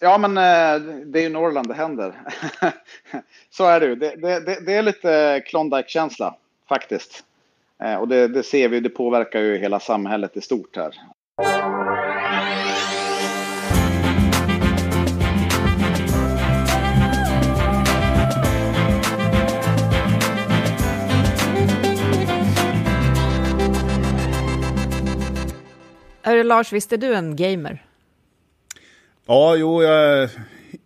Ja, men eh, det är ju Norrland det händer. Så är det ju. Det, det, det är lite Klondike-känsla faktiskt. Eh, och det, det, ser vi, det påverkar ju hela samhället i stort här. Hörru Lars, visst är du en gamer? Ja, jo, jag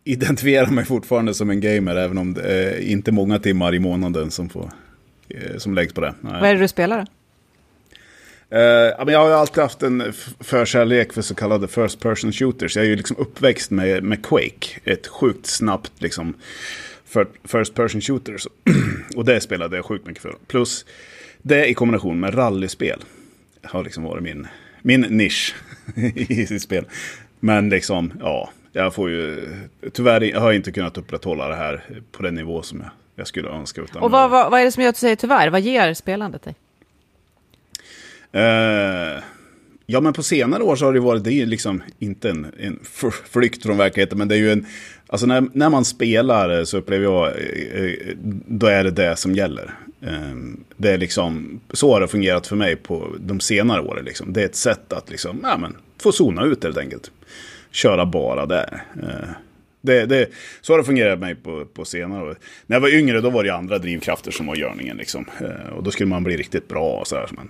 identifierar mig fortfarande som en gamer, även om det är inte många timmar i månaden som, får, eh, som läggs på det. Nej. Vad är det du spelar då? Uh, jag har alltid haft en förkärlek för så kallade first person shooters. Jag är ju liksom uppväxt med, med Quake, ett sjukt snabbt liksom first person shooters. och det spelade jag sjukt mycket för. Plus det i kombination med rallyspel har liksom varit min, min nisch i spel. Men liksom, ja, jag får ju... Tyvärr har jag inte kunnat upprätthålla det här på den nivå som jag, jag skulle önska. Utan och vad, vad, vad, är det som gör att du säger tyvärr? Vad ger spelandet dig? Uh, ja, men på senare år så har det varit, det är liksom inte en, en flykt från verkligheten, men det är ju en... Alltså när, när man spelar så upplever jag, eh, eh, då är det det som gäller. Ehm, det är liksom, så har det fungerat för mig på de senare åren. Liksom. Det är ett sätt att liksom, ja, men, få zona ut helt enkelt. Köra bara där. Ehm, det, det, så har det fungerat för mig på, på senare år. När jag var yngre då var det andra drivkrafter som var görningen. Liksom. Ehm, och då skulle man bli riktigt bra. Och så här, men,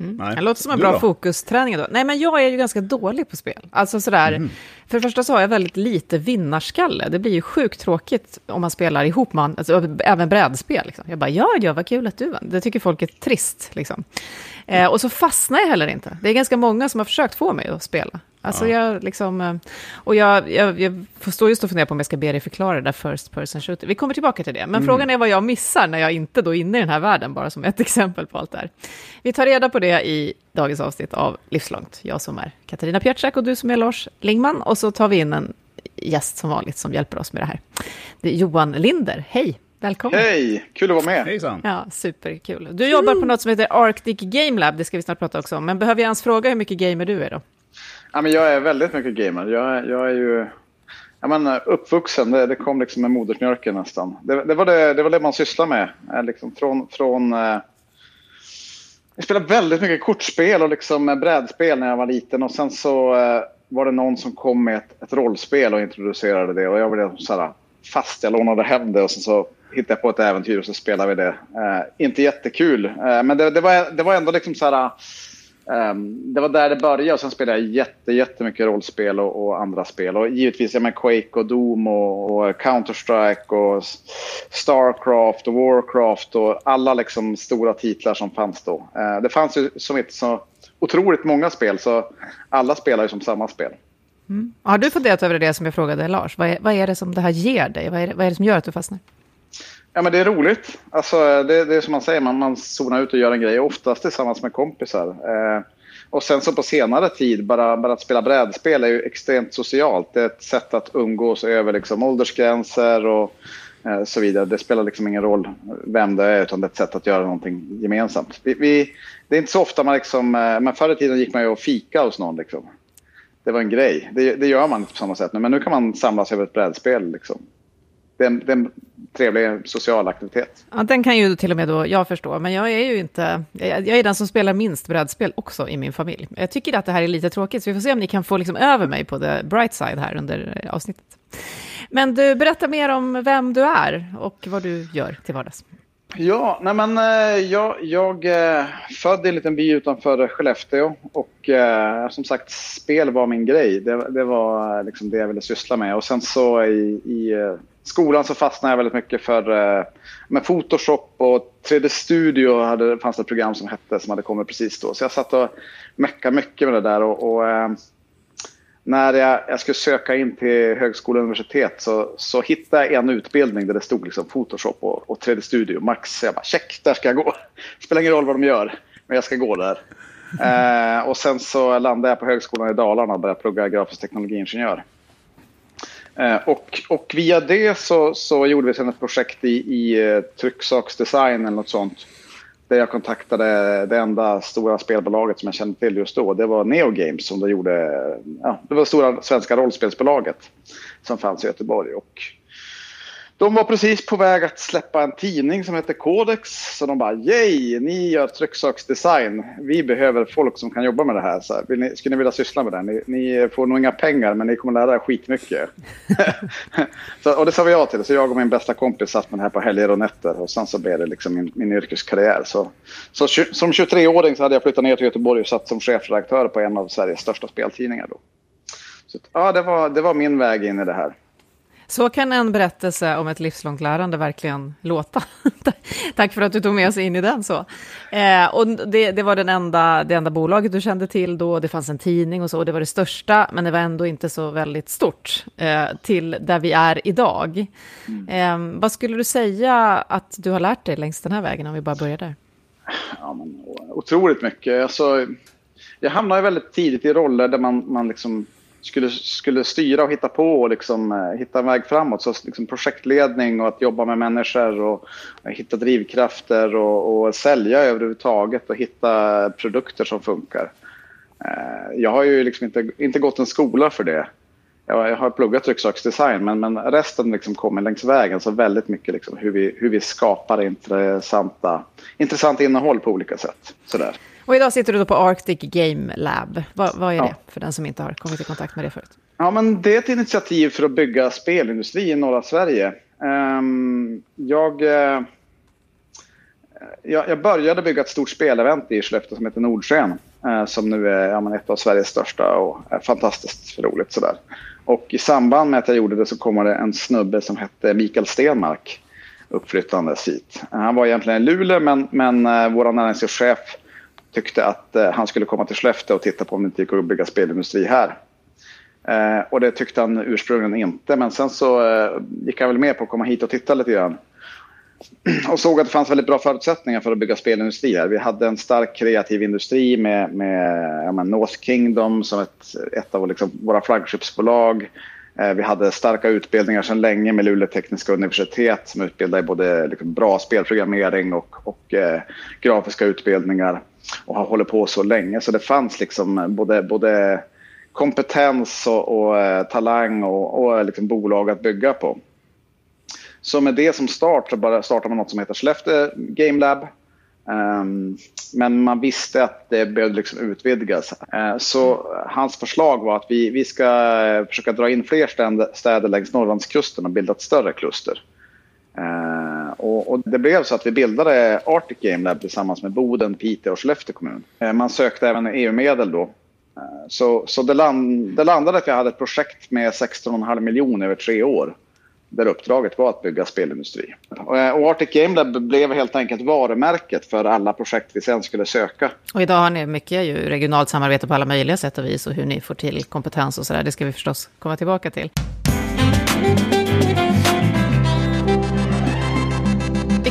Mm. Nej. Det låter som en bra fokusträning. Då. Nej, men jag är ju ganska dålig på spel. Alltså sådär, mm. För det första så har jag väldigt lite vinnarskalle. Det blir ju sjukt tråkigt om man spelar ihop, man, alltså, även brädspel. Liksom. Jag bara, ja, ja, vad kul att du vann. Det tycker folk är trist. Liksom. Eh, och så fastnar jag heller inte. Det är ganska många som har försökt få mig att spela. Alltså ja. jag liksom, eh, och jag, jag, jag står just och funderar på om jag ska be dig förklara det där first person shooter. Vi kommer tillbaka till det. Men mm. frågan är vad jag missar när jag inte då är inne i den här världen, bara som ett exempel på allt det här. Vi tar reda på det i dagens avsnitt av Livslångt. Jag som är Katarina Pietschak och du som är Lars Lingman. Och så tar vi in en gäst som vanligt som hjälper oss med det här. Det är Johan Linder. Hej! Välkommen. Hej, kul att vara med. Hejsan. Ja, superkul. Du jobbar på något som heter Arctic Game Lab, det ska vi snart prata också om. Men behöver jag ens fråga hur mycket gamer du är då? Ja, men jag är väldigt mycket gamer. Jag, jag är ju jag menar, uppvuxen, det, det kom liksom med modersmjölken nästan. Det, det, var det, det var det man sysslade med. Liksom från, från, eh, jag spelade väldigt mycket kortspel och liksom brädspel när jag var liten. Och sen så eh, var det någon som kom med ett, ett rollspel och introducerade det. Och jag blev så här, fast. Jag lånade hem det och sen så hittade jag på ett äventyr och så spelade vi det. Eh, inte jättekul, eh, men det, det, var, det var ändå liksom så här... Um, det var där det började och sen spelade jag jätte, jättemycket rollspel och, och andra spel. Och givetvis ja, Quake och Doom och, och Counter-Strike och Starcraft och Warcraft och alla liksom stora titlar som fanns då. Uh, det fanns ju som ett så otroligt många spel så alla spelar ju som samma spel. Mm. Har du funderat över det som jag frågade Lars? Vad är, vad är det som det här ger dig? Vad är, det, vad är det som gör att du fastnar? Ja, men det är roligt. Alltså, det, det är som man säger, man, man zonar ut och gör en grej, oftast tillsammans med kompisar. Eh, och sen så på senare tid, bara, bara att spela brädspel är ju extremt socialt. Det är ett sätt att umgås över liksom, åldersgränser och eh, så vidare. Det spelar liksom ingen roll vem det är, utan det är ett sätt att göra någonting gemensamt. Vi, vi, det är inte så ofta man liksom, eh, men förr i tiden gick man ju och fika hos någon. Liksom. Det var en grej. Det, det gör man inte på samma sätt nu, men nu kan man samlas över ett brädspel. Liksom det är, en, det är en trevlig social aktivitet. Ja, den kan ju till och med då jag förstå, men jag är ju inte... Jag är den som spelar minst brädspel också i min familj. Jag tycker att det här är lite tråkigt, så vi får se om ni kan få liksom över mig på the bright side här under avsnittet. Men du, berätta mer om vem du är och vad du gör till vardags. Ja, nej men eh, jag, jag eh, född i en liten by utanför Skellefteå och eh, som sagt spel var min grej. Det, det var liksom det jag ville syssla med och sen så i, i skolan så fastnade jag väldigt mycket för med Photoshop och 3D Studio hade, fanns det ett program som hette som hade kommit precis då. Så jag satt och meckade mycket med det där och, och när jag, jag skulle söka in till högskola och universitet så, så hittade jag en utbildning där det stod liksom Photoshop och, och 3D Studio Max. Jag bara check, där ska jag gå. Spelar ingen roll vad de gör, men jag ska gå där. Eh, och sen så landade jag på högskolan i Dalarna och började plugga grafisk teknologiingenjör. Eh, och, och via det så, så gjorde vi sen ett projekt i, i eh, trycksaksdesign eller något sånt. där jag kontaktade det enda stora spelbolaget som jag kände till just då. Det var Neo Games som då gjorde, ja, det var det stora svenska rollspelsbolaget som fanns i Göteborg. Och de var precis på väg att släppa en tidning som heter Codex. Så de bara, yay, ni gör trycksaksdesign. Vi behöver folk som kan jobba med det här. Så vill ni, skulle ni vilja syssla med det? Ni, ni, får nog inga pengar, men ni kommer lära er skitmycket. så, och det sa vi ja till. Så jag och min bästa kompis satt med det här på helger och nätter. Och sen så blev det liksom min, min yrkeskarriär. Så, så som 23-åring så hade jag flyttat ner till Göteborg och satt som chefredaktör på en av Sveriges största speltidningar. Då. Så, ja, det var, det var min väg in i det här. Så kan en berättelse om ett livslångt lärande verkligen låta. Tack för att du tog med oss in i den. så. Eh, och det, det, var den enda, det enda bolaget du kände till då, det fanns en tidning och så, och det var det största, men det var ändå inte så väldigt stort eh, till där vi är idag. Mm. Eh, vad skulle du säga att du har lärt dig längs den här vägen, om vi bara börjar där? Ja, men, otroligt mycket. Alltså, jag hamnade väldigt tidigt i roller där man, man liksom skulle, skulle styra och hitta på och liksom, eh, hitta en väg framåt. Så liksom projektledning och att jobba med människor och eh, hitta drivkrafter och, och sälja överhuvudtaget och hitta produkter som funkar. Eh, jag har ju liksom inte, inte gått en skola för det. Jag, har pluggat trycksaksdesign men, men resten liksom kommer längs vägen. Så väldigt mycket liksom hur, vi, hur vi skapar intressanta, intressant innehåll på olika sätt. Sådär. Och idag sitter du på Arctic Game Lab. Vad, vad är ja. det för den som inte har kommit i kontakt med det förut? Ja, men det är ett initiativ för att bygga spelindustri i norra Sverige. Um, jag, uh, jag, började bygga ett stort spelevent i Skellefteå som heter Nordsken. Eh, som nu är ja, ett av Sveriges största och är fantastiskt roligt. Sådär. Och i samband med att jag gjorde det så kom det en snubbe som hette Mikael Stenmark uppflyttandes hit. Han var egentligen i Luleå men, men eh, vår näringslivschef tyckte att eh, han skulle komma till Skellefteå och titta på om det inte gick att bygga spelindustri här. Eh, och det tyckte han ursprungligen inte, men sen så eh, gick han väl med på att komma hit och titta lite grann. Och såg att det fanns väldigt bra förutsättningar för att bygga spelindustri här. Vi hade en stark kreativ industri med, med menar, North Kingdom som ett, ett av liksom, våra flaggskeppsbolag. Eh, vi hade starka utbildningar sedan länge med Luleå tekniska universitet som utbildar i både liksom, bra spelprogrammering och, och eh, grafiska utbildningar och har hållit på så länge. Så det fanns liksom både, både kompetens och, och eh, talang och, och liksom bolag att bygga på. Så med det som start så bara startade man något som heter Skellefteå Game Lab. Um, men man visste att det behövde liksom utvidgas. Uh, så hans förslag var att vi, vi ska eh, försöka dra in fler städer längs Norrlandskusten och bilda ett större kluster. Uh, och, och, det blev så att vi bildade Arctic Game Lab tillsammans med Boden, Piteå och Skellefteå kommun. Uh, man sökte även EU-medel då. så så det, land, det landade att vi hade ett projekt med 16,5 miljoner över tre år där uppdraget var att bygga spelindustri. Eh, och Arctic Game Lab blev helt enkelt varumärket för alla projekt vi sen skulle söka. Och idag har ni mycket ju regionalt samarbete på alla möjliga sätt och vis och hur ni får till kompetens och sådär. Det ska vi förstås komma tillbaka till.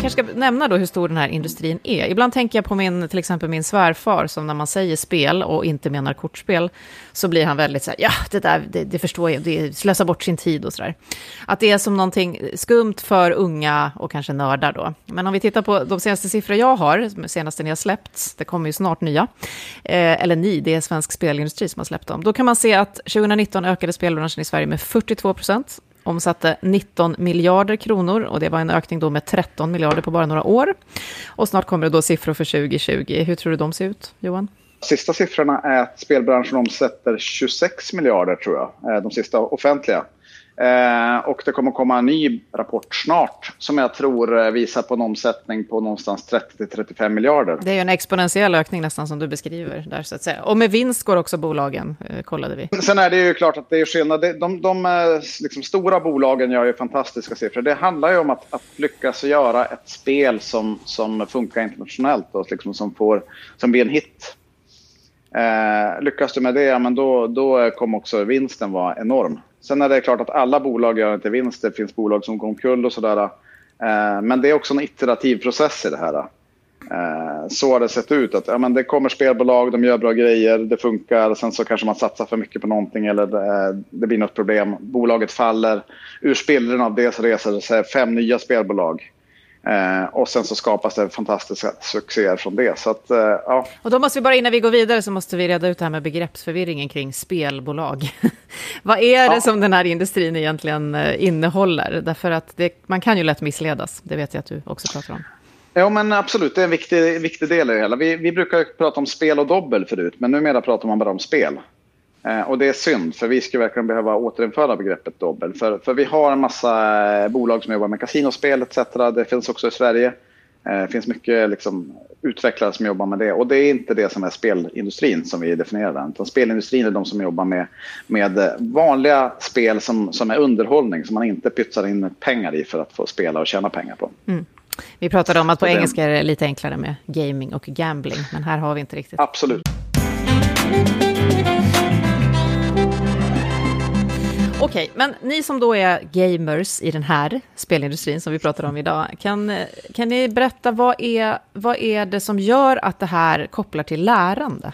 Kanske ska nämna då hur stor den här industrin är. Ibland tänker jag på min, till exempel min svärfar, som när man säger spel och inte menar kortspel, så blir han väldigt så här, ja, det där, det, det förstår jag, det slösar bort sin tid och så där. Att det är som någonting skumt för unga och kanske nördar då. Men om vi tittar på de senaste siffror jag har, senaste ni har släppt, det kommer ju snart nya, eh, eller ni, det är Svensk Spelindustri som har släppt dem, då kan man se att 2019 ökade spelbranschen i Sverige med 42 procent, omsatte 19 miljarder kronor och det var en ökning då med 13 miljarder på bara några år. Och snart kommer det då siffror för 2020. Hur tror du de ser ut, Johan? Sista siffrorna är att spelbranschen omsätter 26 miljarder tror jag, eh, de sista offentliga. Eh, och det kommer komma en ny rapport snart som jag tror eh, visar på en omsättning på någonstans 30-35 miljarder. Det är ju en exponentiell ökning nästan som du beskriver där så att säga. Och med vinst går också bolagen, eh, kollade vi. Sen är det ju klart att det är skillnad. De, de, de eh, liksom, stora bolagen gör ju fantastiska siffror. Det handlar ju om att, att lyckas göra ett spel som, som funkar internationellt och liksom, som, får, som blir en hit. Eh, lyckas du med det, ja, men då, då kommer också vinsten vara enorm. Sen är det klart att alla bolag gör inte vinst. Det finns bolag som går omkull och sådär. Eh, men det är också en iterativ process i det här. Eh, så har det sett ut. Att, ja, men det kommer spelbolag, de gör bra grejer, det funkar. Sen så kanske man satsar för mycket på någonting eller det, det blir något problem. Bolaget faller. Ur spillrorna av det så reser det sig fem nya spelbolag. Eh, och sen så skapas det fantastiska succéer från det. Så att, eh, ja. Och då måste vi bara innan vi går vidare så måste vi reda ut det här med begreppsförvirringen kring spelbolag. Vad är det ja. som den här industrin egentligen eh, innehåller? Därför att det, man kan ju lätt missledas, det vet jag att du också pratar om. Ja, men absolut. Det är en viktig, viktig del i det hela. Vi, vi brukar prata om spel och dobbel förut, men numera pratar man bara om spel. Eh, och det är synd, för vi skulle verkligen behöva återinföra begreppet dobbel. För, för vi har en massa eh, bolag som jobbar med kasinospel etc. Det finns också i Sverige. Eh, det finns mycket liksom, utvecklare som jobbar med det. Och det är inte det som är spelindustrin som vi definierar den. Utan spelindustrin är de som jobbar med, med vanliga spel som, som är underhållning. Som man inte pytsar in pengar i för att få spela och tjäna pengar på. Mm. Vi pratade om att på engelska är det lite enklare med gaming och gambling. Men här har vi inte riktigt. Absolut. Okej, men ni som då är gamers i den här spelindustrin som vi pratar om idag, kan, kan ni berätta vad är, vad är det som gör att det här kopplar till lärande?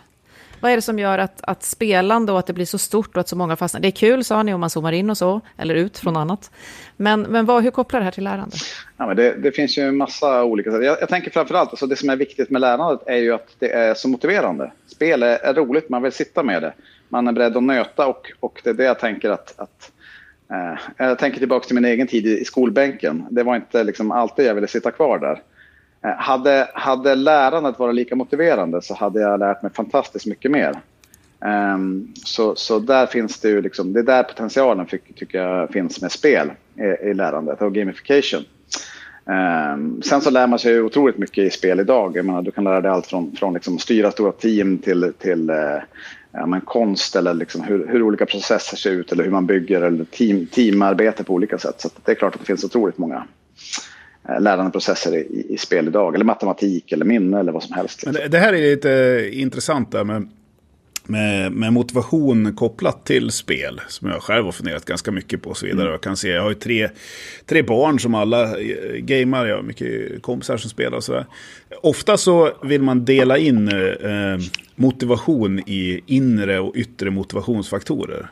Vad är det som gör att, att spelande och att det blir så stort och att så många fastnar? Det är kul, sa ni, om man zoomar in och så, eller ut från annat. Men, men vad, hur kopplar det här till lärande? Ja, men det, det finns ju en massa olika sätt. Jag, jag tänker framförallt, alltså det som är viktigt med lärandet är ju att det är så motiverande. Spel är, är roligt, man vill sitta med det. Man är beredd att nöta och, och det är det jag tänker att, att eh, jag tänker tillbaka till min egen tid i, i skolbänken. Det var inte liksom alltid jag ville sitta kvar där. Eh, hade, hade lärandet varit lika motiverande så hade jag lärt mig fantastiskt mycket mer. Um, så, så där finns det ju liksom, det är där potentialen fick, tycker jag finns med spel i, i lärandet och gamification. Um, sen så lär man sig otroligt mycket i spel idag. Jag menar, du kan lära dig allt från, från liksom styra stora team till, till uh, ja, men konst eller liksom hur, hur, olika processer ser ut eller hur man bygger eller team, teamarbete på olika sätt. Så det är klart att det finns otroligt många Eh, lärandeprocesser i, i spel idag. Eller matematik eller minne eller vad som helst. Liksom. Men det, här är lite intressant där med, med, med, motivation kopplat till spel. Som jag själv har funderat ganska mycket på och så vidare. Mm. Jag kan se, jag har ju tre, tre barn som alla eh, gamar. Jag har mycket kompisar som spelar och sådär. Ofta så vill man dela in eh, motivation i inre och yttre motivationsfaktorer.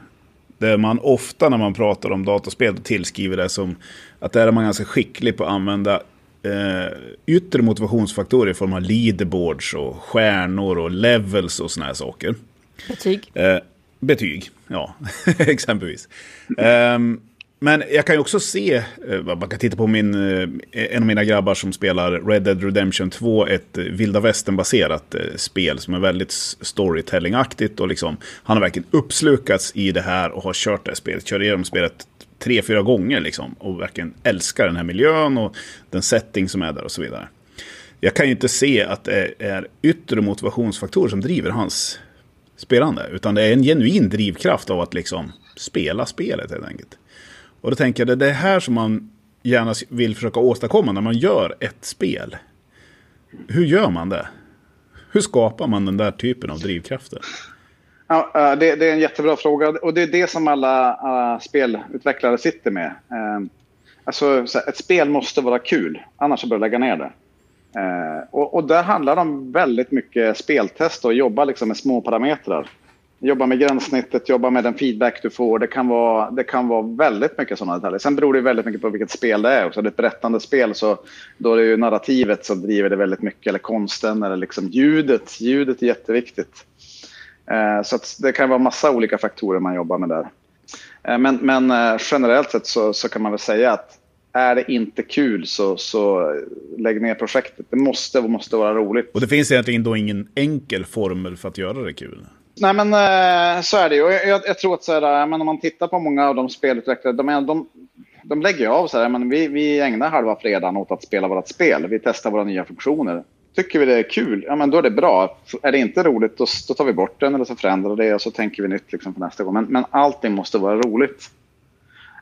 Där man ofta när man pratar om dataspel tillskriver det som att där är man ganska skicklig på att använda eh, yttre motivationsfaktorer i form av leaderboards och stjärnor och levels och såna här saker. Betyg. Eh, betyg, ja, exempelvis. Um, men jag kan ju också se, eh, man kan titta på min, eh, en av mina grabbar som spelar Red Dead Redemption 2, ett eh, vilda västern-baserat spel som är väldigt storytelling-aktigt. Och liksom, han har verkligen uppslukats i det här och har kört det här spelet, kör igenom spelet tre, fyra gånger liksom. Och verkligen älskar den här miljön och den setting som är där och så vidare. Jag kan ju inte se att det är yttre motivationsfaktorer som driver hans spelande. Utan det är en genuin drivkraft av att liksom spela spelet helt enkelt. Och då tänker jag, det är det här som man gärna vill försöka åstadkomma när man gör ett spel. Hur gör man det? Hur skapar man den där typen av drivkrafter? Ja, eh, det, det är en jättebra fråga och det är det som alla, alla spelutvecklare sitter med. Eh, alltså, ett spel måste vara kul, annars bör du lägga ner det. Eh, och, och där handlar det om väldigt mycket speltest och jobba liksom med små parametrar jobba med gränssnittet, jobba med den feedback du får. Det kan vara, det kan vara väldigt mycket sådana detaljer. Sen beror det väldigt mycket på vilket spel det är. Också. Det är ett berättande spel så då är det ju narrativet som driver det väldigt mycket. Eller konsten eller liksom ljudet. Ljudet är jätteviktigt. Eh, så det kan vara massa olika faktorer man jobbar med där. Eh, men, men eh, generellt sett så, så, kan man väl säga att är det inte kul så, så lägg ner projektet. Det måste, måste vara roligt. Och det finns egentligen då ingen enkel formel för att göra det kul? Nej, men eh, så är det ju. Jag, jag, tror att så här, eh, men om man tittar på många av de spelutvecklare, de, de, de lägger av så här, eh, men vi, vi ägnar halva fredagen åt att spela vårt spel. Vi testar våra nya funktioner. Tycker vi det är kul, ja men då är det bra. Är det inte roligt, då, då tar vi bort den eller så förändrar det och så tänker vi nytt liksom för nästa gång. Men, men allting måste vara roligt.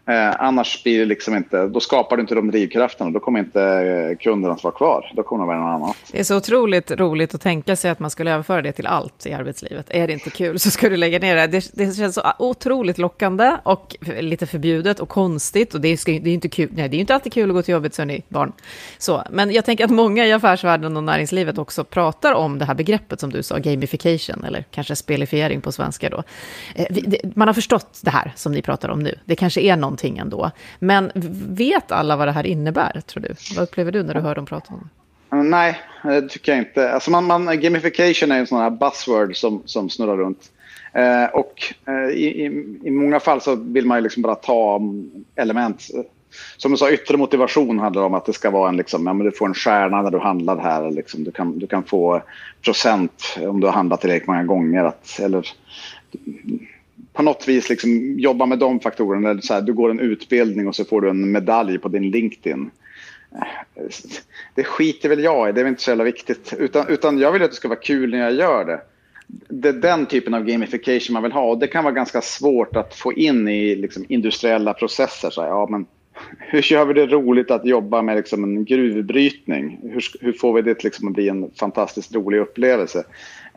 Eh, annars blir det liksom inte, då skapar du inte de drivkrafterna. Då kommer inte eh, kunderna att vara kvar. Då kommer det vara något annat. Det är så otroligt roligt att tänka sig att man skulle överföra det till allt i arbetslivet. Är det inte kul så ska du lägga ner det. Det, det känns så otroligt lockande och lite förbjudet och konstigt. Och det är, det är inte kul. Nej, det är inte alltid kul att gå till jobbet, så ni barn. Så, men jag tänker att många i affärsvärlden och näringslivet också pratar om det här begreppet som du sa, gamification, eller kanske spelifiering på svenska då. Eh, man har förstått det här som ni pratar om nu. Det kanske är någon någonting ändå. Men vet alla vad det här innebär, tror du? Vad upplever du när du hör dem prata om det? Mm, nej, eh, det tycker jag inte. Alltså man, man, gamification är en sån här buzzword som, som snurrar runt. Eh, och eh, i, i, i, många fall så vill man ju liksom bara ta mm, element. Som du sa, yttre motivation handlar om att det ska vara en, liksom, ja, men du får en stjärna när du handlar här. Liksom. Du, kan, du kan få procent om du har handlat tillräckligt många gånger. Att, eller på något vis liksom jobba med de faktorerna. Så här, du går en utbildning och så får du en medalj på din LinkedIn. Det skiter väl jag i, det är väl inte så jävla viktigt. Utan, utan jag vill att det ska vara kul när jag gör det det är den typen av gamification man vill ha. Och det kan vara ganska svårt att få in i liksom, industriella processer. Så, ja, men hur gör vi det roligt att jobba med liksom, en gruvbrytning? Hur, hur får vi det liksom, att bli en fantastiskt rolig upplevelse?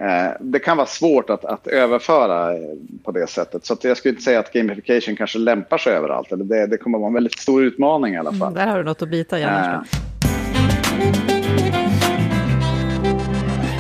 Eh, det kan vara svårt att, att överföra eh, på det sättet. Så jag skulle inte säga att gamification kanske lämpar sig överallt. Eller det, det kommer att vara en väldigt stor utmaning i alla fall. Mm, där har du något att bita i. Eh.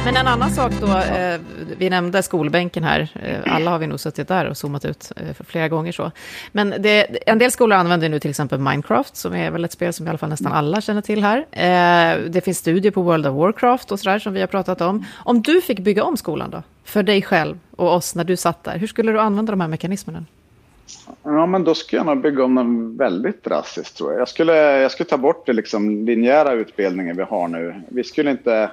Men en annan sak då, eh, vi nämnde skolbänken här, eh, alla har vi nog suttit där och zoomat ut eh, flera gånger så. Men det, en del skolor använder nu till exempel Minecraft, som är väl ett spel som i alla fall nästan alla känner till här. Eh, det finns studier på World of Warcraft och sådär som vi har pratat om. Om du fick bygga om skolan då, för dig själv och oss när du satt där, hur skulle du använda de här mekanismerna? Ja, men då skulle jag nog bygga om den väldigt drastiskt tror jag. Jag skulle, jag skulle ta bort det liksom linjära utbildningen vi har nu. Vi skulle inte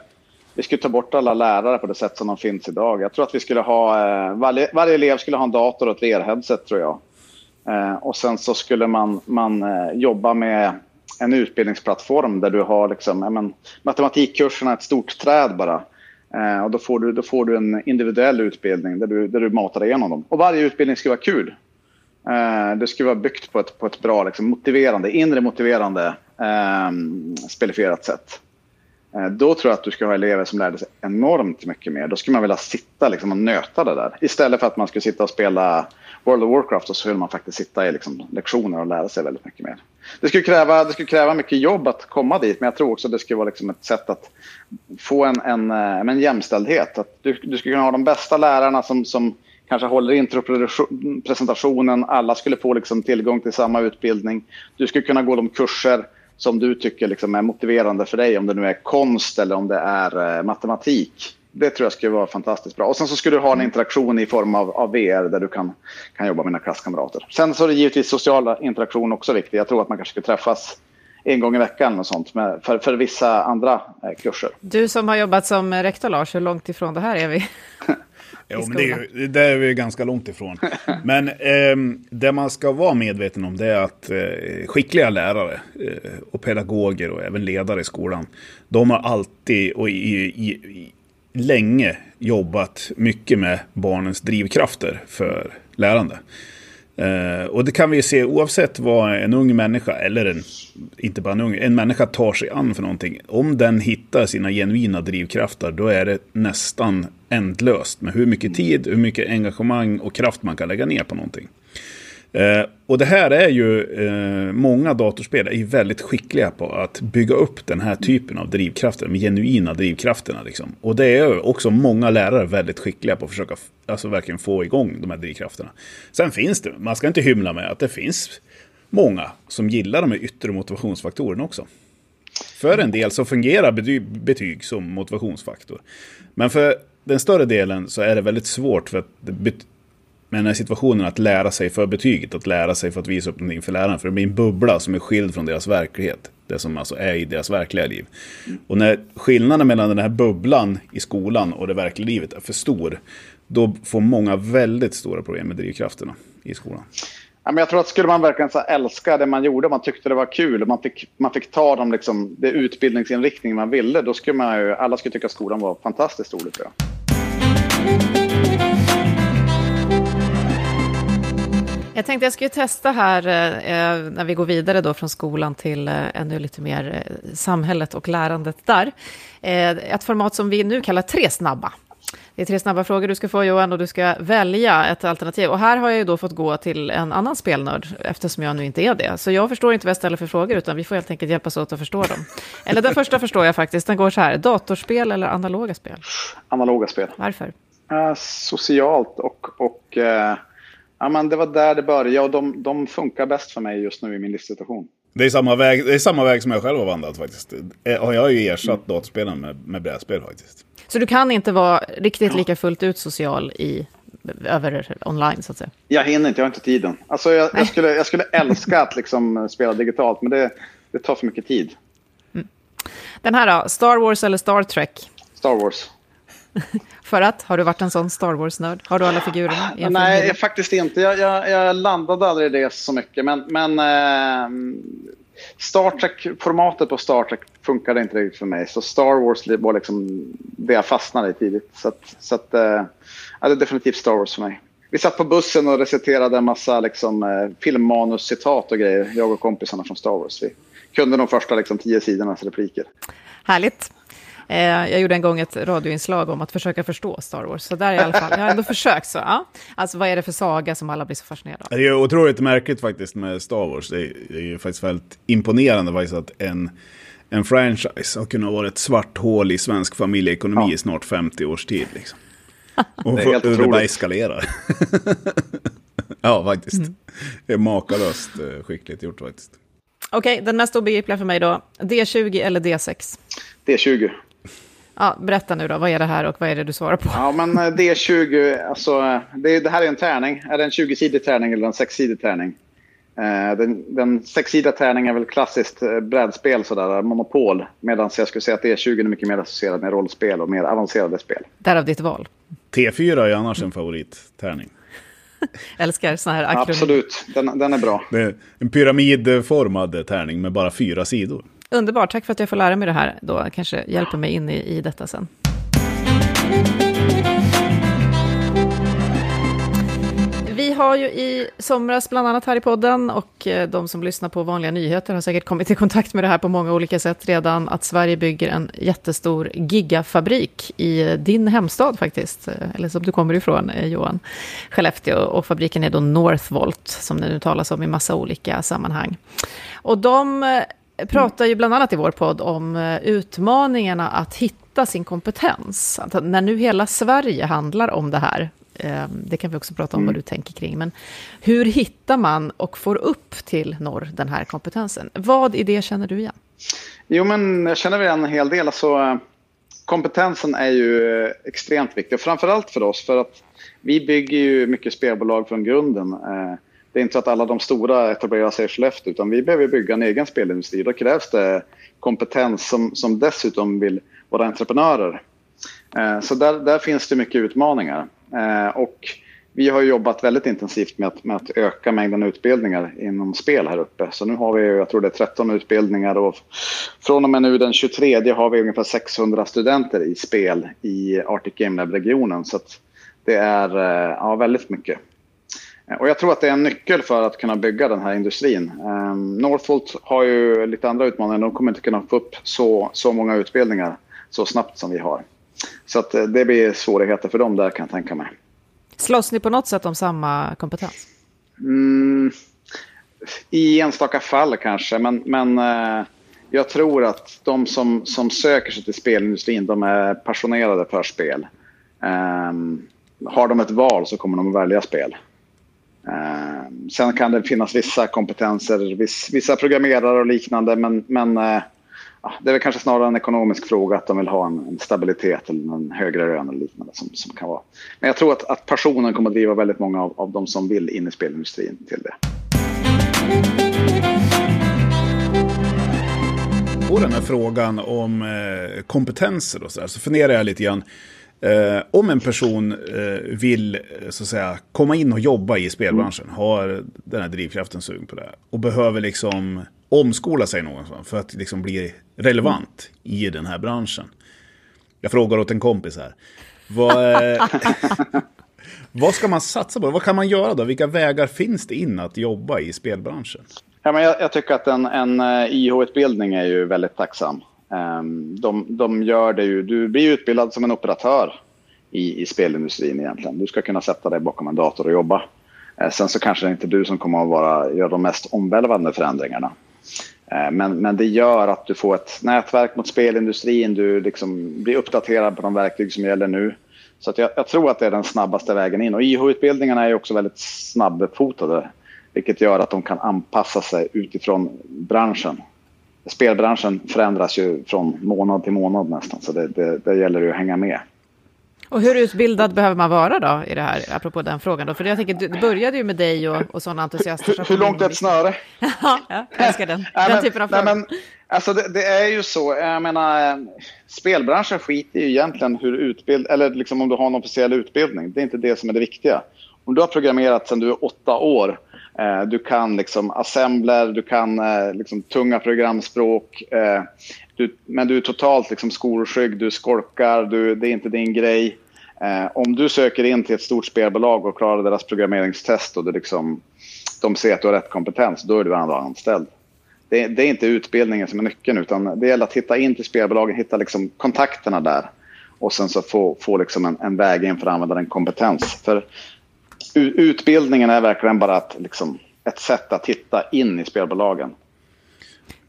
vi skulle ta bort alla lärare på det sätt som de finns idag. Jag tror att vi skulle ha, eh, varje, varje elev skulle ha en dator och ett VR-headset tror jag. Eh, och sen så skulle man, man eh, jobba med en utbildningsplattform där du har liksom, men, matematikkurserna ett stort träd bara. Eh, och då får, du, då får du en individuell utbildning där du, där du matar igenom dem. Och varje utbildning skulle vara kul. Eh, det skulle vara byggt på ett, på ett bra, liksom, motiverande, inre motiverande, eh, spelifierat sätt. Eh, då tror jag att du ska ha elever som lärde sig enormt mycket mer. Då skulle man vilja sitta liksom och nöta det där. Istället för att man skulle sitta och spela World of Warcraft och så skulle man faktiskt sitta i liksom lektioner och lära sig väldigt mycket mer. Det skulle, kräva, det skulle kräva mycket jobb att komma dit, men jag tror också att det skulle vara liksom ett sätt att få en, en, eh, en jämställdhet. Att du, du skulle kunna ha de bästa lärarna som, som kanske håller intropresentationen. Alla skulle få liksom tillgång till samma utbildning. Du skulle kunna gå de kurser som du tycker liksom är motiverande för dig, om det nu är konst eller om det är eh, matematik. Det tror jag skulle vara fantastiskt bra. Och sen så skulle du ha en interaktion i form av, av VR där du kan, kan jobba med dina klasskamrater. Sen så är det givetvis sociala interaktion också viktigt. Jag tror att man kanske skulle träffas en gång i veckan och sånt med, för, för vissa andra eh, kurser. Du som har jobbat som rektor Lars, hur långt ifrån det här är vi? Jo, men det är, det är vi ganska långt ifrån. Men eh, det man ska vara medveten om det är att eh, skickliga lärare eh, och pedagoger och även ledare i skolan, de har alltid och i, i, i, länge jobbat mycket med barnens drivkrafter för lärande. Uh, och det kan vi se oavsett vad en ung människa, eller en, inte bara en ung, en människa tar sig an för någonting. Om den hittar sina genuina drivkrafter, då är det nästan ändlöst med hur mycket tid, hur mycket engagemang och kraft man kan lägga ner på någonting. Eh, och det här är ju, eh, många datorspel är ju väldigt skickliga på att bygga upp den här typen av drivkrafter, de genuina drivkrafterna. Liksom. Och det är också många lärare väldigt skickliga på att försöka alltså, verkligen få igång de här drivkrafterna. Sen finns det, man ska inte hymla med att det finns många som gillar de här yttre motivationsfaktorerna också. För en del så fungerar betyg som motivationsfaktor. Men för den större delen så är det väldigt svårt för att men den här situationen att lära sig för betyget, att lära sig för att visa upp någonting för läraren. För det blir en bubbla som är skild från deras verklighet. Det som alltså är i deras verkliga liv. Och när skillnaden mellan den här bubblan i skolan och det verkliga livet är för stor, då får många väldigt stora problem med drivkrafterna i skolan. Ja, men jag tror att skulle man verkligen så älska det man gjorde, man tyckte det var kul och man fick, man fick ta den liksom, det utbildningsinriktning man ville, då skulle man ju, alla skulle tycka att skolan var fantastiskt rolig tror jag. Jag tänkte jag skulle testa här eh, när vi går vidare då från skolan till eh, ännu lite mer eh, samhället och lärandet där. Eh, ett format som vi nu kallar Tre snabba. Det är tre snabba frågor du ska få Johan och du ska välja ett alternativ. Och här har jag ju då fått gå till en annan spelnörd eftersom jag nu inte är det. Så jag förstår inte vad jag ställer för frågor utan vi får helt enkelt hjälpas åt att förstå dem. Eller den första förstår jag faktiskt. Den går så här. Datorspel eller analoga spel? Analoga spel. Varför? Uh, socialt och, och uh Ja, men det var där det började och de, de funkar bäst för mig just nu i min livssituation. Det är, samma väg, det är samma väg som jag själv har vandrat faktiskt. Eh, och jag har ju ersatt mm. datorspelen med, med brädspel faktiskt. Så du kan inte vara riktigt lika fullt ut social i, över online så att säga? Jag hinner inte, jag har inte tiden. Alltså jag, jag skulle, jag skulle älska att liksom spela digitalt, men det, det tar för mycket tid. Mm. Den här då, Star Wars eller Star Trek? Star Wars. För att? Har du varit en sån Star Wars-nörd? Har du alla figurerna? Nej, faktiskt inte. Jag, jag, jag, landade aldrig i det så mycket. Men, men eh, Star Trek-formatet på Star Trek funkade inte riktigt för mig. Så Star Wars var liksom det jag fastnade i tidigt. Så, att, så att, eh, ja, det är definitivt Star Wars för mig. Vi satt på bussen och reciterade en massa liksom, eh, filmmanus-citat och grejer, jag och kompisarna från Star Wars. Vi kunde de första liksom, tio sidornas repliker. Härligt. Eh, jag gjorde en gång ett radioinslag om att försöka förstå Star Wars, så där i alla fall. Jag har ändå försökt. Så, ja. Alltså vad är det för saga som alla blir så fascinerade av? Det är otroligt märkligt faktiskt med Star Wars. Det är, det är ju faktiskt väldigt imponerande faktiskt att en, en franchise har kunnat vara ett svart hål i svensk familjeekonomi ja. i snart 50 års tid. Liksom. Och det är helt otroligt. det bara eskalerar. ja, faktiskt. Mm. Det är makalöst eh, skickligt gjort faktiskt. Okej, okay, den mest obegripliga för mig då. D20 eller D6? D20. Ja, berätta nu då, vad är det här och vad är det du svarar på? Ja, men eh, D20, alltså, det, det här är en tärning. Är det en 20-sidig tärning eller en 6-sidig tärning? Eh, den, den sexsidiga tärningen är väl klassiskt eh, brädspel, sådär, monopol. Medan jag skulle säga att D20 är mycket mer associerad med rollspel och mer avancerade spel. Därav ditt val? T4 är annars en favorittärning. Älskar sådana här akronymer. Absolut, den, den är bra. Det är en pyramidformad tärning med bara fyra sidor. Underbart, tack för att jag får lära mig det här. Då kanske hjälper mig in i, i detta sen. Vi har ju i somras, bland annat här i podden, och eh, de som lyssnar på vanliga nyheter har säkert kommit i kontakt med det här på många olika sätt redan, att Sverige bygger en jättestor gigafabrik i din hemstad faktiskt, eh, eller som du kommer ifrån eh, Johan, Skellefteå, och fabriken är då Northvolt, som det nu talas om i massa olika sammanhang. Och de pratar ju bland annat i vår podd om eh, utmaningarna att hitta sin kompetens. Att när nu hela Sverige handlar om det här, eh, det kan vi också prata om mm. vad du tänker kring, men hur hittar man och får upp till norr den här kompetensen? Vad i det känner du igen? Jo, men jag känner igen en hel del. Alltså, kompetensen är ju eh, extremt viktig, framförallt för oss, för att vi bygger ju mycket spelbolag från grunden det är inte så att alla de stora etablerar sig i Skellefteå utan vi behöver bygga en egen spelindustri. Då krävs det kompetens som, som dessutom vill vara entreprenörer. Eh, så där, där finns det mycket utmaningar. Eh, och vi har jobbat väldigt intensivt med att, med att öka mängden utbildningar inom spel här uppe. Så nu har vi, jag tror det är 13 utbildningar och från och med nu den 23 har vi ungefär 600 studenter i spel i Arctic Game Lab-regionen. Så det är eh, ja, väldigt mycket. Och jag tror att det är en nyckel för att kunna bygga den här industrin. Um, Northvolt har ju lite andra utmaningar. De kommer inte kunna få upp så, så många utbildningar så snabbt som vi har. Så att eh, det blir svårigheter för dem där kan jag tänka mig. Slåss ni på något sätt om samma kompetens? Mm, I enstaka fall kanske, men, men uh, jag tror att de som, som söker sig till spelindustrin, de är passionerade för spel. Um, har de ett val så kommer de att välja spel. Eh, sen kan det finnas vissa kompetenser, viss, vissa programmerare och liknande, men, men eh, det är väl kanske snarare en ekonomisk fråga att de vill ha en, en stabilitet eller en högre lön eller liknande som, som kan vara. Men jag tror att, att passionen kommer att driva väldigt många av, av de som vill in i spelindustrin till det. På den här frågan om eh, kompetenser och så, där, så funderar jag lite grann. Eh, om en person eh, vill så att säga, komma in och jobba i spelbranschen, mm. har den här drivkraften sugen på det och behöver liksom omskola sig någonstans för att liksom bli relevant i den här branschen. Jag frågar åt en kompis här. Vad, eh, vad ska man satsa på? Vad kan man göra då? Vilka vägar finns det in att jobba i spelbranschen? Ja, men jag, jag tycker att en, en eh, IH-utbildning är ju väldigt tacksam. Ehm, de, de gör det ju, du blir utbildad som en operatör i, i spelindustrin egentligen. Du ska kunna sätta dig bakom en dator och jobba. Eh, sen så kanske det inte är du som kommer att vara, göra de mest omvälvande förändringarna. Eh, men, men det gör att du får ett nätverk mot spelindustrin, du liksom blir uppdaterad på de verktyg som gäller nu. Så att jag, jag, tror att det är den snabbaste vägen in. Och IH-utbildningarna är också väldigt snabbfotade. Vilket gör att de kan anpassa sig utifrån branschen. Spelbranschen förändras ju från månad till månad nästan. Så det, det, det gäller ju att hänga med. Och hur utbildad behöver man vara då i det här, apropå den frågan då? För jag tänker, det började ju med dig och, och sådana entusiaster. Hur, hur långt är ett snöre? ja, jag älskar den, den men, typen av frågor. Men, alltså det, det, är ju så, jag menar, spelbranschen skiter ju egentligen hur utbild, eller liksom om du har en officiell utbildning. Det är inte det som är det viktiga. Om du har programmerat sedan du är åtta år, Eh, du kan liksom assembler, du kan eh, liksom tunga programspråk, eh, du, men du är totalt liksom skolskygg, du skolkar, du, det är inte din grej. Eh, om du söker in till ett stort spelbolag och klarar deras programmeringstest och du liksom, de ser att du har rätt kompetens, då är du ändå anställd. Det, det, är inte utbildningen som är nyckeln, utan det gäller att hitta in till spelbolagen, hitta liksom kontakterna där och sen så få, få liksom en, en väg in för att använda den kompetens. För utbildningen är verkligen bara ett, liksom, ett sätt att hitta in i spelbolagen.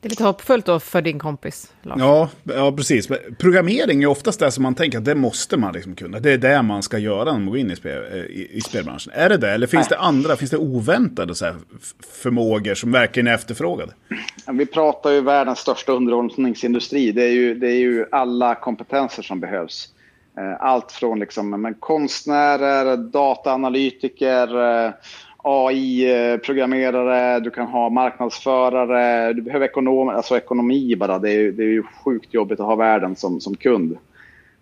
Det är lite hoppfullt då för din kompis, Lars. Ja, ja, precis. Programmering är oftast det som man tänker att det måste man liksom kunna. Det är det man ska göra när man går in i, spel, eh, i, i spelbranschen. Är det det? Eller finns Nej. det andra, finns det oväntade så här, förmågor som verkligen är efterfrågade? Vi pratar ju världens största underhållningsindustri. Det är ju, det är ju alla kompetenser som behövs. Eh, allt från liksom, men konstnärer, dataanalytiker, eh, AI-programmerare, du kan ha marknadsförare, du behöver ekonom, alltså ekonomi bara. Det är, det är ju sjukt jobbigt att ha världen som, som kund.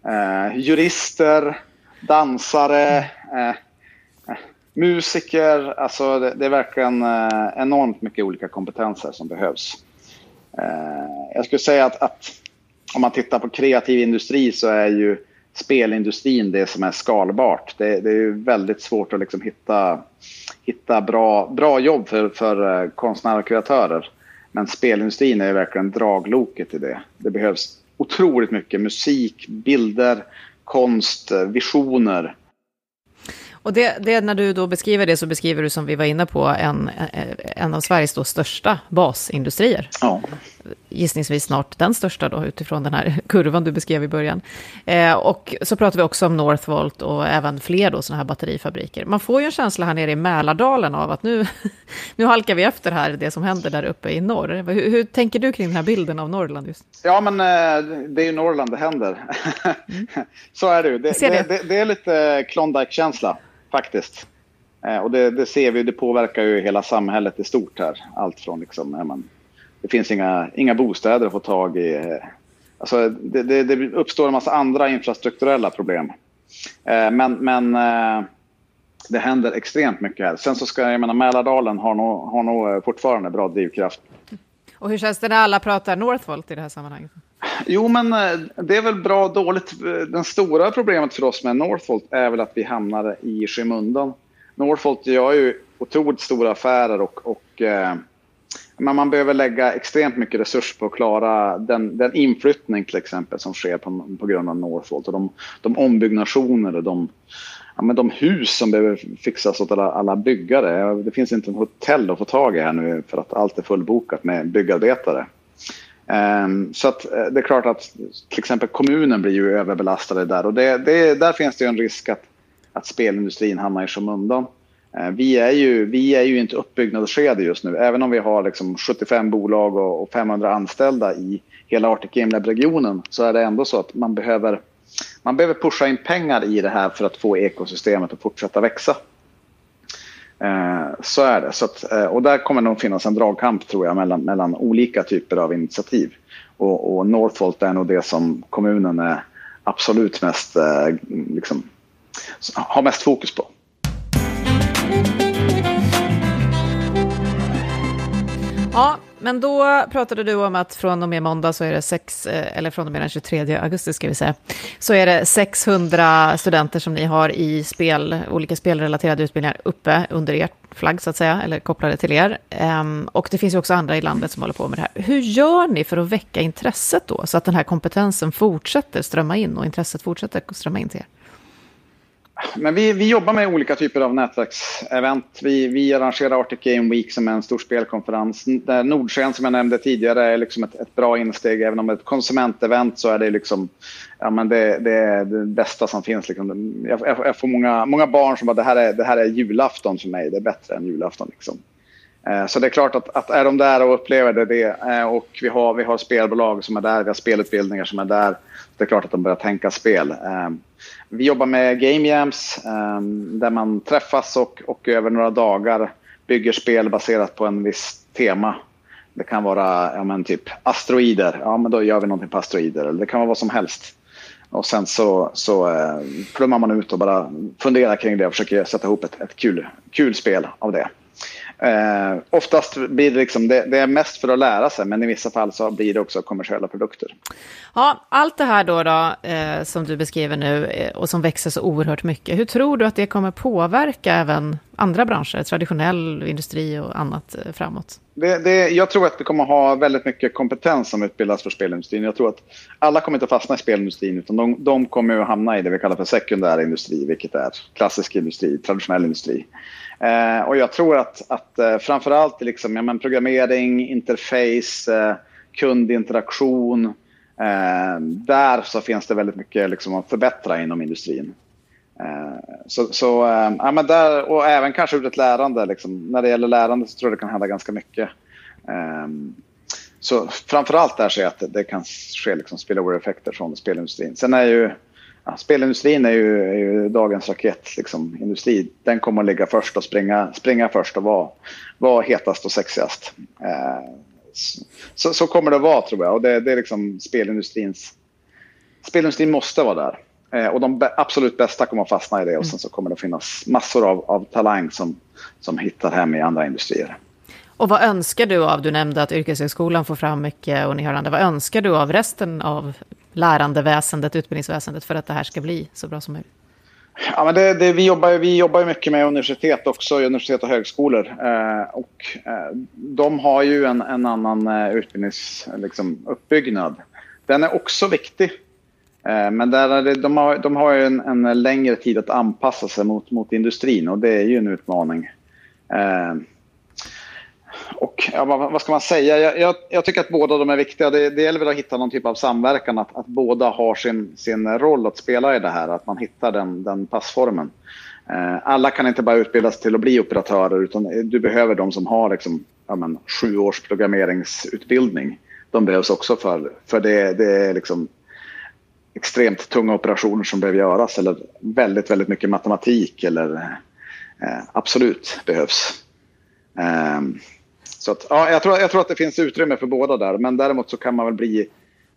Eh, jurister, dansare, eh, eh, musiker. Alltså det, det är verkligen eh, enormt mycket olika kompetenser som behövs. Eh, jag skulle säga att, att om man tittar på kreativ industri så är ju spelindustrin det som är skalbart. Det, det är väldigt svårt att liksom hitta, hitta bra, bra jobb för, för eh, konstnärer och kreatörer. Men spelindustrin är verkligen dragloket i det. Det behövs otroligt mycket musik, bilder, konst, eh, visioner. Och det, det, när du då beskriver det så beskriver du som vi var inne på en, en av Sveriges då största basindustrier. Ja. Gissningsvis snart den största då utifrån den här kurvan du beskrev i början. Eh, och så pratar vi också om Northvolt och även fler då sådana här batterifabriker. Man får ju en känsla här nere i Mälardalen av att nu, nu halkar vi efter här det som händer där uppe i norr. Hur, hur tänker du kring den här bilden av Norrland just? Ja men eh, det är ju Norrland det händer. Mm. så är det ju. Det, det, det, det är lite Klondike-känsla faktiskt. Eh, och det, ser vi, det påverkar ju hela samhället i stort här. Allt från liksom, man, det finns inga, inga bostäder att få tag i. Eh, alltså, det, det, det uppstår en massa andra infrastrukturella problem. Eh, men, men eh, det händer extremt mycket här. Sen så ska jag menar Mälardalen har nog, har nog fortfarande bra drivkraft. Och hur känns det när alla pratar Northvolt i det här sammanhanget? Jo, men det är väl bra och dåligt. Det stora problemet för oss med Northvolt är väl att vi hamnar i skymundan. Northvolt gör ju otroligt stora affärer och, och men man behöver lägga extremt mycket resurser på att klara den, den inflyttning till exempel som sker på, på grund av Northvolt och de, de ombyggnationer och de, ja, men de hus som behöver fixas åt alla, alla byggare. Det finns inte en hotell att få tag i här nu för att allt är fullbokat med byggarbetare. Um, så att, eh, det är klart att till exempel kommunen blir ju överbelastade där och det, det, där finns det en risk att, att spelindustrin hamnar i skymundan. Eh, vi, är ju, vi är ju inte uppbyggnadsskede just nu, även om vi har liksom 75 bolag och, 500 anställda i hela Arctic Game Lab-regionen så är det ändå så att man behöver, man behöver pusha in pengar i det här för att få ekosystemet att fortsätta växa. Eh, så är det. Så att, eh, och där kommer nog finnas en dragkamp tror jag mellan, mellan olika typer av initiativ. Och, och Northvolt är nog det som kommunen är absolut mest, eh, liksom, har mest fokus på. Ja, men då pratade du om att från och med måndag så är det sex, eh, eller från och med den 23 augusti ska vi säga, så är det 600 studenter som ni har i spel, olika spelrelaterade utbildningar uppe under er flagg så att säga, eller kopplade till er. Ehm, och det finns ju också andra i landet som håller på med det här. Hur gör ni för att väcka intresset då, så att den här kompetensen fortsätter strömma in och intresset fortsätter strömma in till er? Men vi, vi jobbar med olika typer av nätverksevent. Vi, vi arrangerar Arctic Game Week som är en stor spelkonferens. Där Nordsken som jag nämnde tidigare är liksom ett, ett, bra insteg. Även om det är ett konsumentevent så är det liksom, ja, men det, det är det bästa som finns. Liksom. Jag, jag, får många, många barn som bara det här, är, det här är julafton för mig. Det är bättre än julafton. Liksom. Eh, så det är klart att, att är de där och upplever det, det eh, och vi har, vi har spelbolag som är där, vi har spelutbildningar som är där. Det är klart att de börjar tänka spel. Eh, vi jobbar med Game Jams ehm, där man träffas och, och över några dagar bygger spel baserat på en viss tema. Det kan vara ja, men typ asteroider, ja men då gör vi någonting på asteroider. Eller det kan vara vad som helst. Och sen så, så eh, plummar man ut och bara funderar kring det och försöker sätta ihop ett, ett kul, kul spel av det. Eh, oftast blir det, liksom, det, det, är mest för att lära sig, men i vissa fall så blir det också kommersiella produkter. Ja, allt det här då, då eh, som du beskriver nu eh, och som växer så oerhört mycket, hur tror du att det kommer påverka även andra branscher, traditionell industri och annat eh, framåt? Det, det, jag tror att vi kommer ha väldigt mycket kompetens som utbildas för spelindustrin. Jag tror att alla kommer inte att fastna i spelindustrin utan de, de kommer att hamna i det vi kallar för sekundär industri, vilket är klassisk industri, traditionell industri. Eh, och jag tror att, att eh, framförallt liksom, ja, men programmering, interface, eh, kundinteraktion. Eh, där så finns det väldigt mycket liksom, att förbättra inom industrin. Eh, så, så eh, ja, men där, och även kanske ur ett lärande. Liksom. När det gäller lärande så tror jag det kan hända ganska mycket. Eh, så framförallt där ser jag att det, det kan ske liksom spillover-effekter från spelindustrin. Sen är ju ja, spelindustrin är ju, är ju dagens raketindustri. Liksom, industri. Den kommer att ligga först och springa, springa först och vara, vara hetast och sexigast. Eh, så, så, kommer det att vara tror jag. Och det, det är liksom spelindustrins... Spelindustrin måste vara där. Eh, och de absolut bästa kommer att fastna i det och sen så kommer det att finnas massor av, av talang som, som hittar hem i andra industrier. Och vad önskar du av, du nämnde att yrkeshögskolan får fram mycket och ni har andra, vad önskar du av resten av lärandeväsendet, utbildningsväsendet för att det här ska bli så bra som möjligt? Ja, men det, det, vi, jobbar, vi jobbar mycket med universitet också, universitet och högskolor. Eh, och, eh, de har ju en, en annan eh, utbildningsuppbyggnad. Liksom, Den är också viktig. Eh, men där det, de, har, de har en, en, längre tid att anpassa sig mot, mot industrin och det är ju en utmaning. Eh, och ja, vad, ska man säga? Jag, jag, jag, tycker att båda de är viktiga. Det, det gäller väl att hitta någon typ av samverkan, att, att båda har sin, sin roll att spela i det här, att man hittar den, den passformen. Eh, alla kan inte bara utbildas till att bli operatörer, utan du behöver de som har liksom, ja, men, sju års programmeringsutbildning. De behövs också för, för det, det är liksom extremt tunga operationer som behöver göras eller väldigt, väldigt mycket matematik eller eh, absolut behövs. Eh, så att, ja, jag, tror, jag tror att det finns utrymme för båda där, men däremot så kan man väl bli...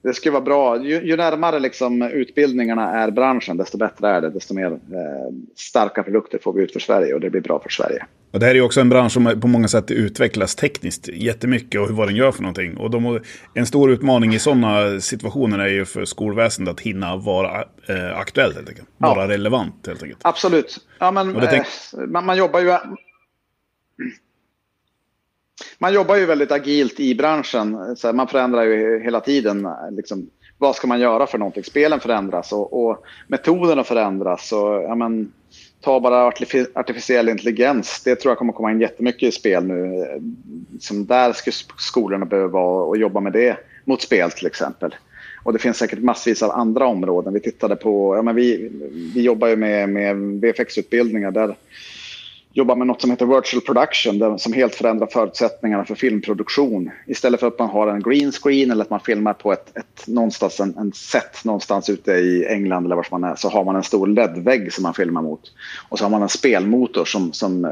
Det skulle vara bra, ju, ju närmare liksom utbildningarna är branschen, desto bättre är det. Desto mer eh, starka produkter får vi ut för Sverige och det blir bra för Sverige. Och det här är ju också en bransch som på många sätt utvecklas tekniskt jättemycket och vad den gör för någonting. Och de, en stor utmaning i sådana situationer är ju för skolväsendet att hinna vara eh, aktuellt helt enkelt. Vara ja. relevant helt enkelt. Absolut. Ja, men, eh, man, man, jobbar ju man jobbar ju väldigt agilt i branschen. Så man förändrar ju hela tiden. Liksom, vad ska man göra för någonting? Spelen förändras och, och metoderna förändras. Och, ja, men, ta bara artificiell intelligens. Det tror jag kommer komma in jättemycket i spel nu. Som där ska skolorna behöva vara och jobba med det mot spel till exempel. Och det finns säkert massvis av andra områden. Vi tittade på, ja, men vi, vi jobbar ju med, med VFX-utbildningar där jobbar med något som heter virtual production som helt förändrar förutsättningarna för filmproduktion. Istället för att man har en green screen eller att man filmar på ett, ett någonstans en, en set någonstans ute i England eller var man är så har man en stor LED-vägg som man filmar mot. Och så har man en spelmotor som, som eh,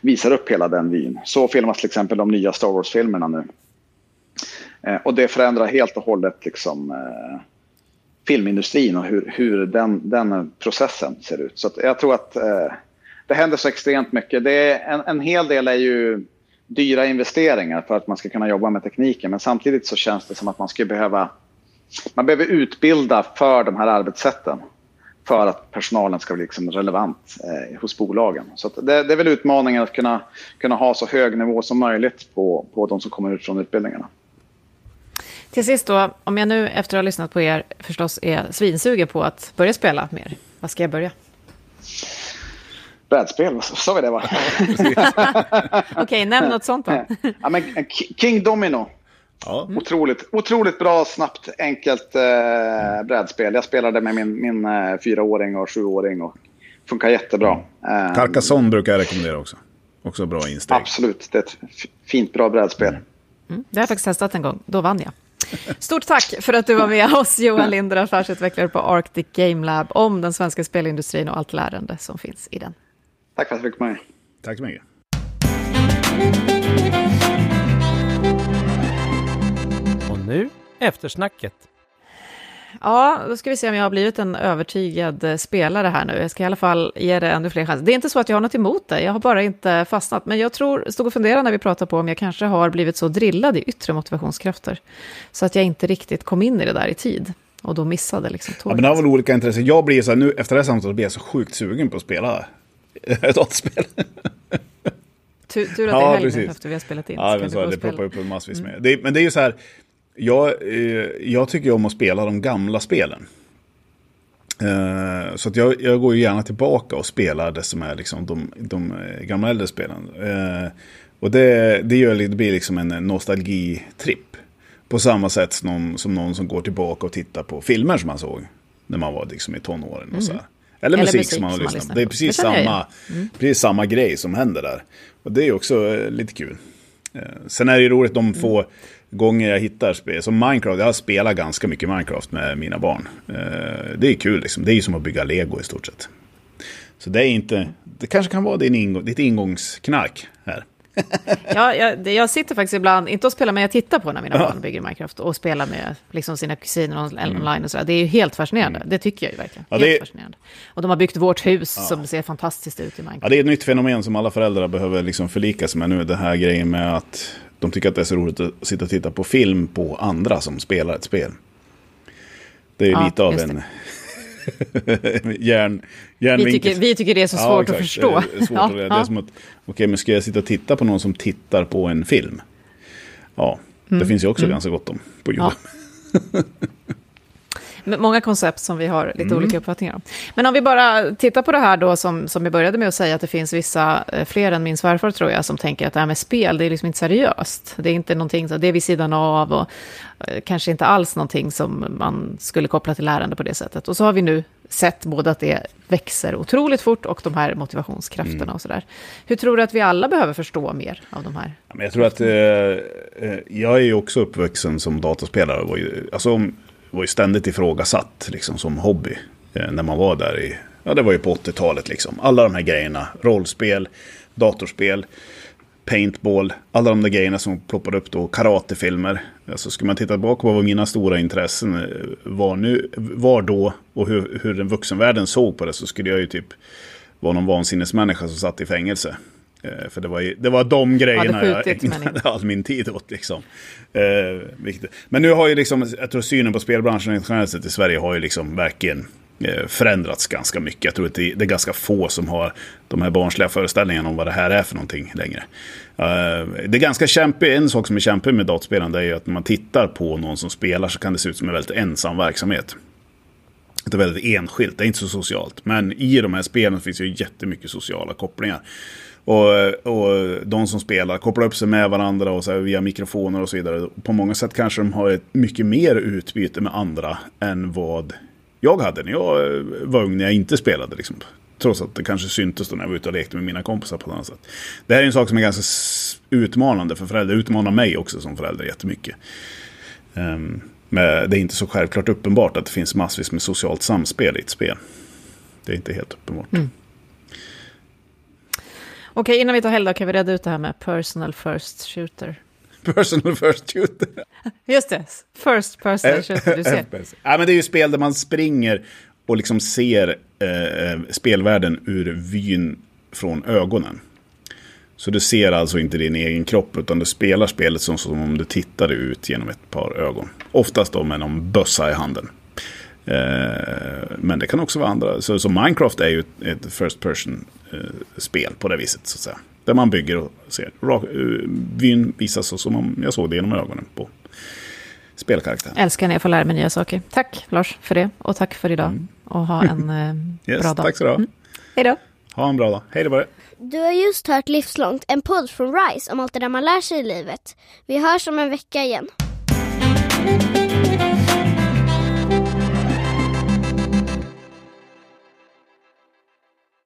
visar upp hela den vyn. Så filmas till exempel de nya Star Wars-filmerna nu. Eh, och det förändrar helt och hållet liksom, eh, filmindustrin och hur, hur den, den processen ser ut. Så jag tror att eh, det händer så extremt mycket. Det är, en, en hel del är ju dyra investeringar för att man ska kunna jobba med tekniken. Men samtidigt så känns det som att man skulle behöva man behöver utbilda för de här arbetssätten för att personalen ska bli liksom relevant eh, hos bolagen. Så det, det, är väl utmaningen att kunna, kunna ha så hög nivå som möjligt på, på de som kommer ut från utbildningarna. Till sist då, om jag nu efter att ha lyssnat på er förstås är svinsugen på att börja spela mer, vad ska jag börja? Brädspel, sa vi det va? Okej, okay, nämn något sånt då. ja, men King Domino. Ja. Mm. Otroligt, otroligt bra, snabbt, enkelt eh, brädspel. Jag spelade med min, min eh, fyraåring och sjuåring och funkar jättebra. Eh, Carcassonne brukar jag rekommendera också. Också bra insteg. Absolut, det är ett fint, bra brädspel. Mm. Det har jag faktiskt testat en gång, då vann jag. Stort tack för att du var med oss, Johan Linder, affärsutvecklare på Arctic Game Lab, om den svenska spelindustrin och allt lärande som finns i den. Tack för att du fick med. Tack så mycket. Och nu, eftersnacket. Ja, då ska vi se om jag har blivit en övertygad eh, spelare här nu. Jag ska i alla fall ge det ännu fler chanser. Det är inte så att jag har något emot det, jag har bara inte fastnat. Men jag tror, stod och funderade när vi pratade på om jag kanske har blivit så drillad i yttre motivationskrafter. Så att jag inte riktigt kom in i det där i tid. Och då missade liksom tåget. Ja, men det har väl olika intressen. Jag blir så här, nu efter det här samtalet blir jag så sjukt sugen på att spela dataspel. Tur, tur att det är helgen efter vi har spelat in. Ja, men så, det ploppar upp massvis med. Mm. Det, men det är ju så här, jag, eh, jag tycker om att spela de gamla spelen. Eh, så att jag, jag går ju gärna tillbaka och spelar det som är liksom de, de eh, gamla äldre spelen. Och det, det, gör, det blir liksom en nostalgitripp. På samma sätt som någon, som någon som går tillbaka och tittar på filmer som man såg när man var liksom i tonåren. Och så mm. Eller, Eller musik, musik som man har lyssnat på. Det är precis, det samma, mm. precis samma grej som händer där. Och det är också eh, lite kul. Eh, sen är det ju roligt de få mm. gånger jag hittar spel. Som Minecraft, jag har spelat ganska mycket Minecraft med mina barn. Eh, det är kul liksom. Det är ju som att bygga lego i stort sett. Så det är inte, det kanske kan vara din ingång, ditt ingångsknark här. ja, jag, jag, sitter faktiskt ibland, inte och spelar, men jag tittar på när mina barn bygger Minecraft och spelar med liksom, sina kusiner mm. online och sådär. Det är ju helt fascinerande, mm. det tycker jag ju verkligen. Ja, helt är... fascinerande. Och de har byggt vårt hus ja. som ser fantastiskt ut i Minecraft. Ja, det är ett nytt fenomen som alla föräldrar behöver liksom förlika sig med nu. Det här grejen med att de tycker att det är så roligt att sitta och titta på film på andra som spelar ett spel. Det är ju ja, lite av en järn, vi, tycker, vi tycker det är så svårt ja, att förstå. Det är, svårt ja, det. det är som att, okej, men ska jag sitta och titta på någon som tittar på en film? Ja, det mm. finns ju också mm. ganska gott om på YouTube. Många koncept som vi har lite mm. olika uppfattningar om. Men om vi bara tittar på det här då som, som vi började med att säga att det finns vissa, eh, fler än min svärfar tror jag, som tänker att det här med spel, det är liksom inte seriöst. Det är inte någonting, det är vid sidan av och eh, kanske inte alls någonting som man skulle koppla till lärande på det sättet. Och så har vi nu sett både att det växer otroligt fort och de här motivationskrafterna mm. och sådär. Hur tror du att vi alla behöver förstå mer av de här? Jag tror att eh, eh, jag är ju också uppvuxen som dataspelare. Alltså, var ju ständigt ifrågasatt liksom, som hobby. Eh, när man var där i, ja det var ju på 80-talet liksom. Alla de här grejerna, rollspel, datorspel, paintball, alla de där grejerna som ploppade upp då, karatefilmer. Alltså ska man titta tillbaka på vad mina stora intressen eh, var, nu, var då och hur, hur den vuxenvärlden såg på det så skulle jag ju typ vara någon vansinnesmänniska som satt i fängelse. Eh, för det var, det var de grejerna jag ägnade all min tid åt. Liksom. Eh, Men nu har ju liksom, jag tror synen på spelbranschen generellt sett i Sverige har ju liksom verkligen eh, förändrats ganska mycket. Jag tror att det, är ganska få som har de här barnsliga föreställningarna om vad det här är för någonting längre. Uh, det är ganska kämpigt, en sak som är kämpig med dataspelande är ju att när man tittar på någon som spelar så kan det se ut som en väldigt ensam verksamhet. Det är väldigt enskilt, det är inte så socialt. Men i de här spelen finns ju jättemycket sociala kopplingar. Och, och de som spelar kopplar upp sig med varandra och så här, via mikrofoner och så vidare. På många sätt kanske de har ett mycket mer utbyte med andra än vad jag hade när jag var ung, när jag inte spelade. Liksom. Trots att det kanske syntes då när jag var ute och lekte med mina kompisar på ett annat sätt. Det här är en sak som är ganska utmanande för föräldrar. Det utmanar mig också som förälder jättemycket. Um, men det är inte så självklart uppenbart att det finns massvis med socialt samspel i ett spel. Det är inte helt uppenbart. Mm. Okej, innan vi tar helg då kan vi reda ut det här med personal first shooter. Personal first shooter. Just det, first personal shooter, du ser. ja, men det är ju spel där man springer och liksom ser eh, spelvärlden ur vyn från ögonen. Så du ser alltså inte din egen kropp utan du spelar spelet som, som om du tittade ut genom ett par ögon. Oftast då med någon bössa i handen. Eh, men det kan också vara andra. Så, så Minecraft är ju ett, ett first person eh, spel på det viset. Så att säga. Där man bygger och ser. Rak, uh, vyn visas så som om jag såg det genom ögonen på spelkaraktären. Älskar när jag får lära mig nya saker. Tack Lars för det och tack för idag. Mm. Och ha en eh, yes, bra dag. Tack så du ha. Mm. Hej då. Ha en bra dag. Hej då bara. Du har just hört Livslångt, en podd från RISE om allt det där man lär sig i livet. Vi hörs om en vecka igen.